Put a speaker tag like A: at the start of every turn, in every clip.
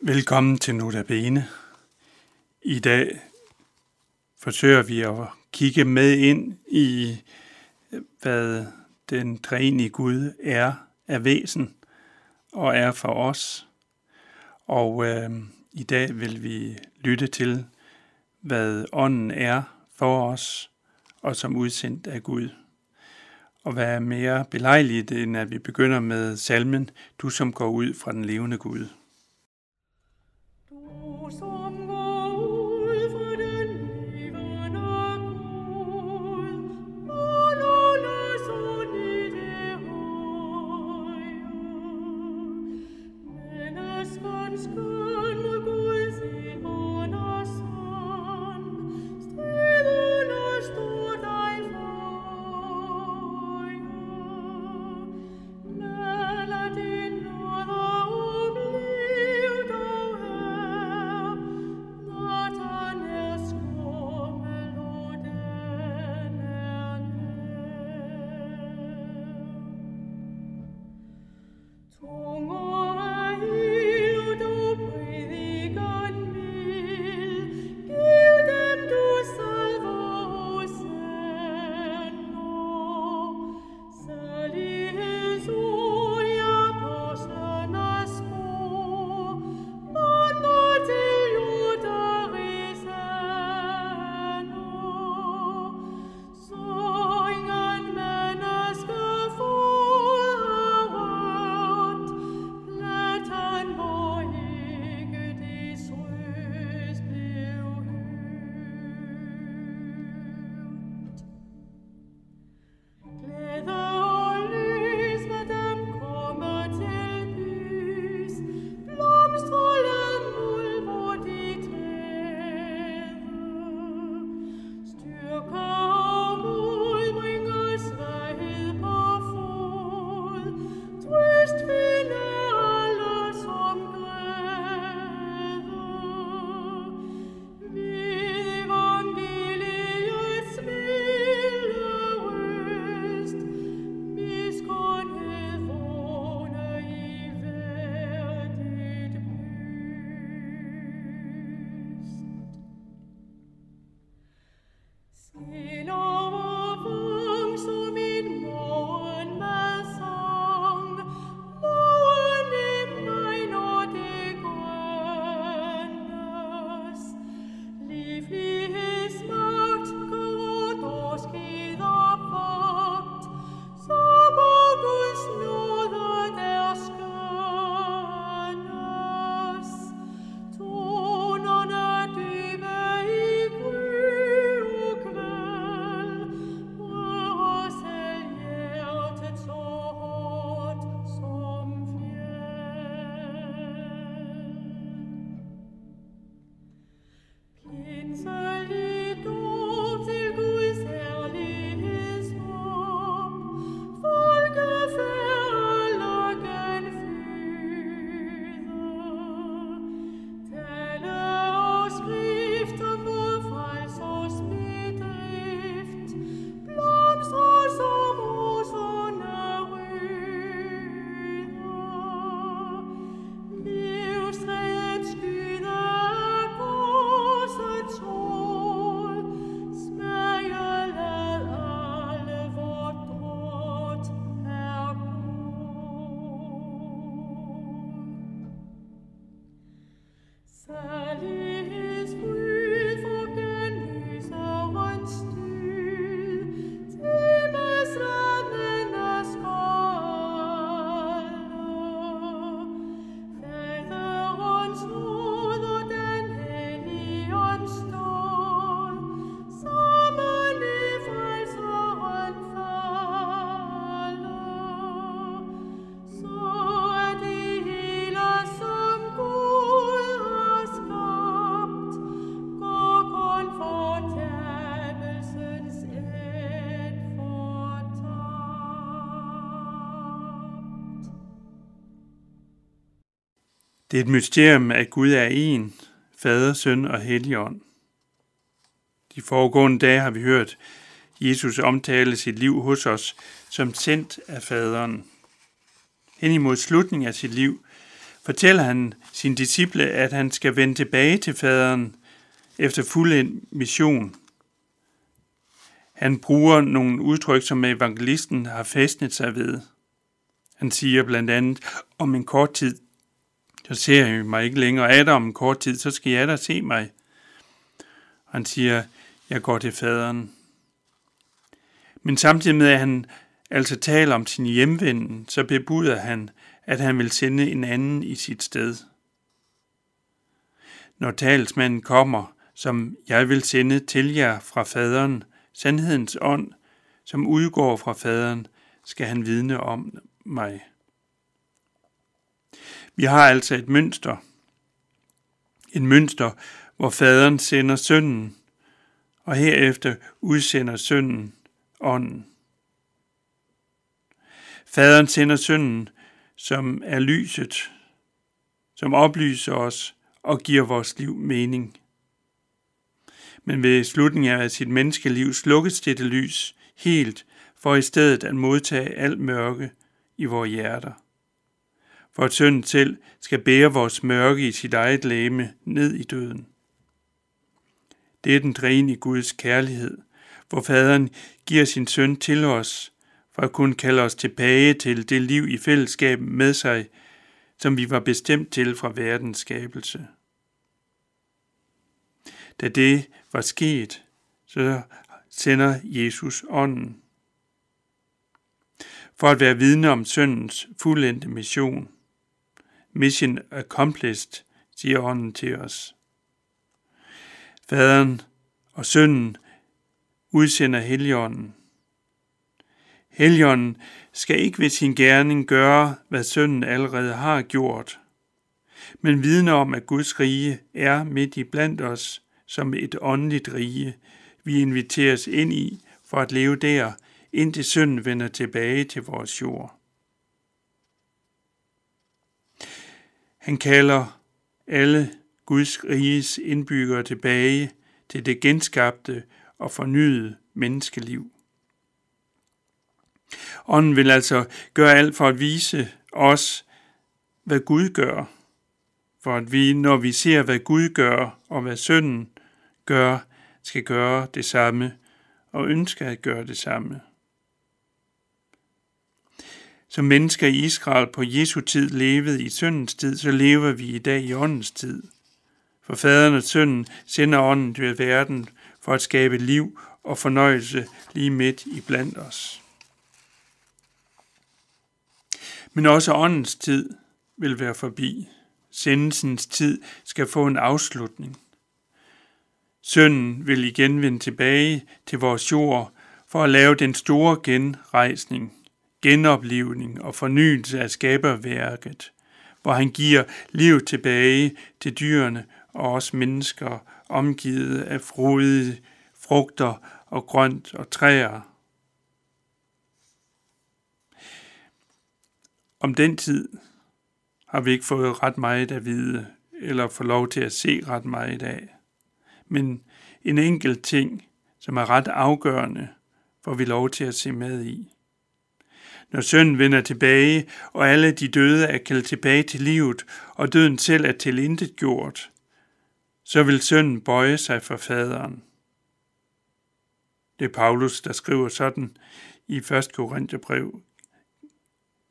A: Velkommen til Notabene. I dag forsøger vi at kigge med ind i, hvad den treenige Gud er af væsen og er for os. Og øh, i dag vil vi lytte til, hvad ånden er for os og som udsendt af Gud. Og hvad er mere belejligt, end at vi begynder med salmen, du som går ud fra den levende Gud. Det er et mysterium, at Gud er en, Fader, Søn og Helligånd. De foregående dage har vi hørt Jesus omtale sit liv hos os som sendt af Faderen. Hen imod slutningen af sit liv
B: fortæller han sin disciple, at han skal vende tilbage til faderen efter fuld mission. Han bruger nogle udtryk, som evangelisten har fæstnet sig ved. Han siger blandt andet, om en kort tid, så ser jeg mig ikke længere. Er der om en kort tid, så skal jeg da se mig. Han siger, jeg går til faderen. Men samtidig med, at han altså taler om sin hjemvenden, så bebuder han, at han vil sende en anden i sit sted. Når talsmanden kommer, som jeg vil sende til jer fra faderen, sandhedens ånd, som udgår fra faderen, skal han vidne om mig. Vi har altså et mønster. Et mønster, hvor faderen sender sønnen, og herefter udsender sønnen ånden. Faderen sender sønnen, som er lyset, som oplyser os og giver vores liv mening. Men ved slutningen af sit menneskeliv slukkes dette lys helt, for i stedet at modtage alt mørke i vores hjerter. For at sønnen selv skal bære vores mørke i sit eget læme ned i døden. Det er den dræn i Guds kærlighed, hvor faderen giver sin søn til os, for at kunne kalde os tilbage til det liv i fællesskab med sig, som vi var bestemt til fra verdens skabelse. Da det var sket, så sender Jesus ånden. For at være vidne om søndens fuldendte mission. Mission accomplished, siger ånden til os. Faderen og sønnen udsender Helligånden. Helligånden skal ikke ved sin gerning gøre, hvad sønnen allerede har gjort, men vidne om, at Guds rige er midt i blandt os som et åndeligt rige, vi inviteres ind i for at leve der, indtil synden vender tilbage til vores jord. Han kalder alle Guds riges indbyggere tilbage til det genskabte og fornyede menneskeliv. Ånden vil altså gøre alt for at vise os, hvad Gud gør, for at vi, når vi ser, hvad Gud gør og hvad synden gør, skal gøre det samme og ønsker at gøre det samme. Som mennesker i Israel på Jesu tid levede i syndens tid, så lever vi i dag i åndens tid. For faderen og sønnen sender ånden til verden for at skabe liv og fornøjelse lige midt i blandt os. Men også åndens tid vil være forbi. Sendelsens tid skal få en afslutning. Sønnen vil igen vende tilbage til vores jord for at lave den store genrejsning, genoplivning og fornyelse af skaberværket, hvor han giver liv tilbage til dyrene og os mennesker, omgivet af frodige frugter og grønt og træer. Om den tid har vi ikke fået ret meget at vide, eller få lov til at se ret meget af. Men en enkelt ting, som er ret afgørende, får vi lov til at se med i. Når sønnen vender tilbage, og alle de døde er kaldt tilbage til livet, og døden selv er tilintet gjort, så vil sønnen bøje sig for faderen. Det er Paulus, der skriver sådan i 1. Korintherbrev.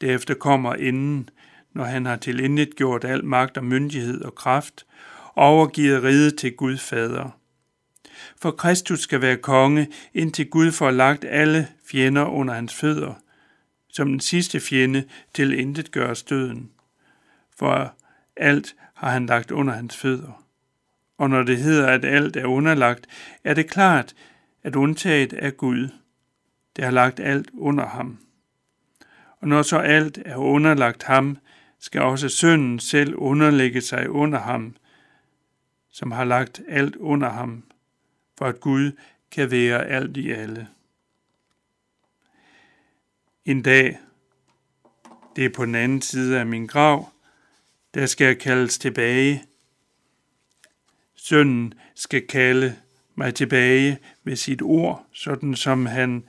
B: Derefter kommer inden, når han har tilintet gjort al magt og myndighed og kraft, overgivet riget til Gud Fader. For Kristus skal være konge, indtil Gud får lagt alle fjender under hans fødder, som den sidste fjende til intet gør støden. For alt har han lagt under hans fødder. Og når det hedder, at alt er underlagt, er det klart, at undtaget er Gud, der har lagt alt under ham. Og når så alt er underlagt ham, skal også sønnen selv underlægge sig under ham, som har lagt alt under ham, for at Gud kan være alt i alle. En dag, det er på den anden side af min grav, der skal jeg kaldes tilbage. Sønnen skal kalde mig tilbage med sit ord, sådan som han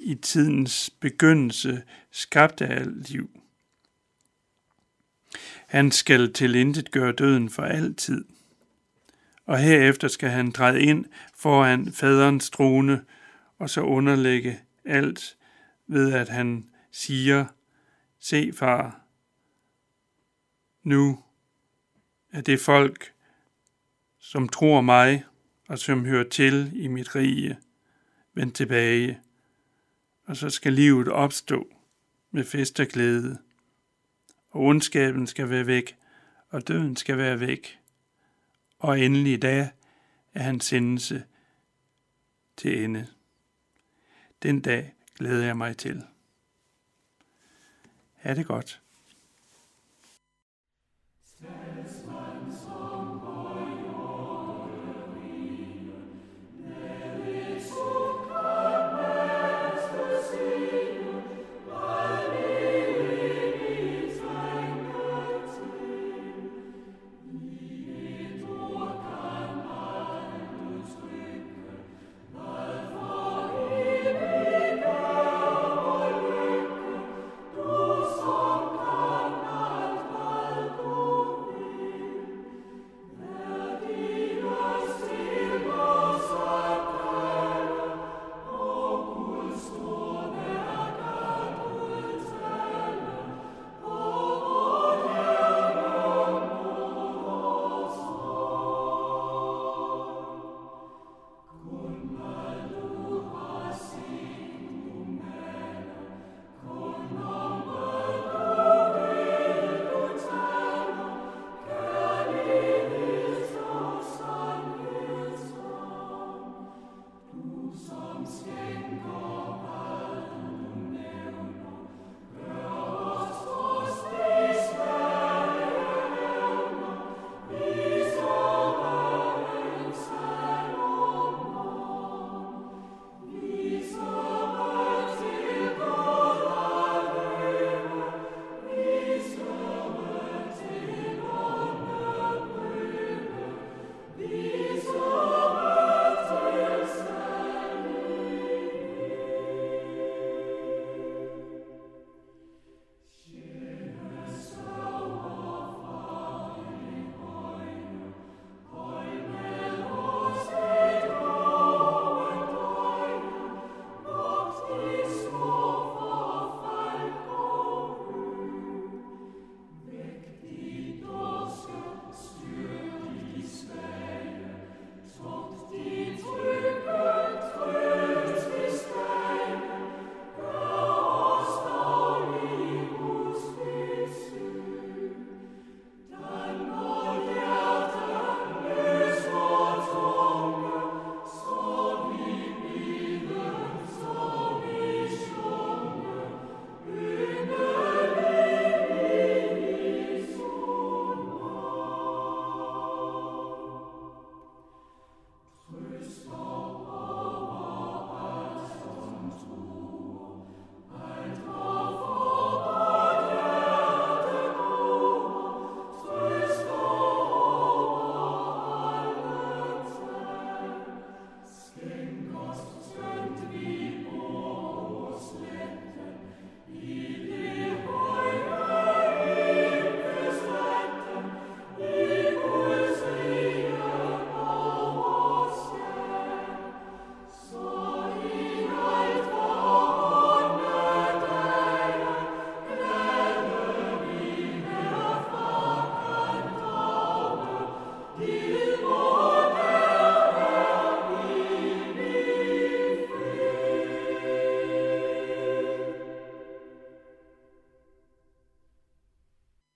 B: i tidens begyndelse skabte alt liv. Han skal tilintet gøre døden for altid. Og herefter skal han træde ind foran faderens trone, og så underlægge alt ved, at han siger, se far, nu er det folk, som tror mig og som hører til i mit rige, vendt tilbage, og så skal livet opstå med fest og glæde, og ondskaben skal være væk, og døden skal være væk, og endelig da er hans sendelse til ende. Den dag glæder jeg mig til. Ha' det godt.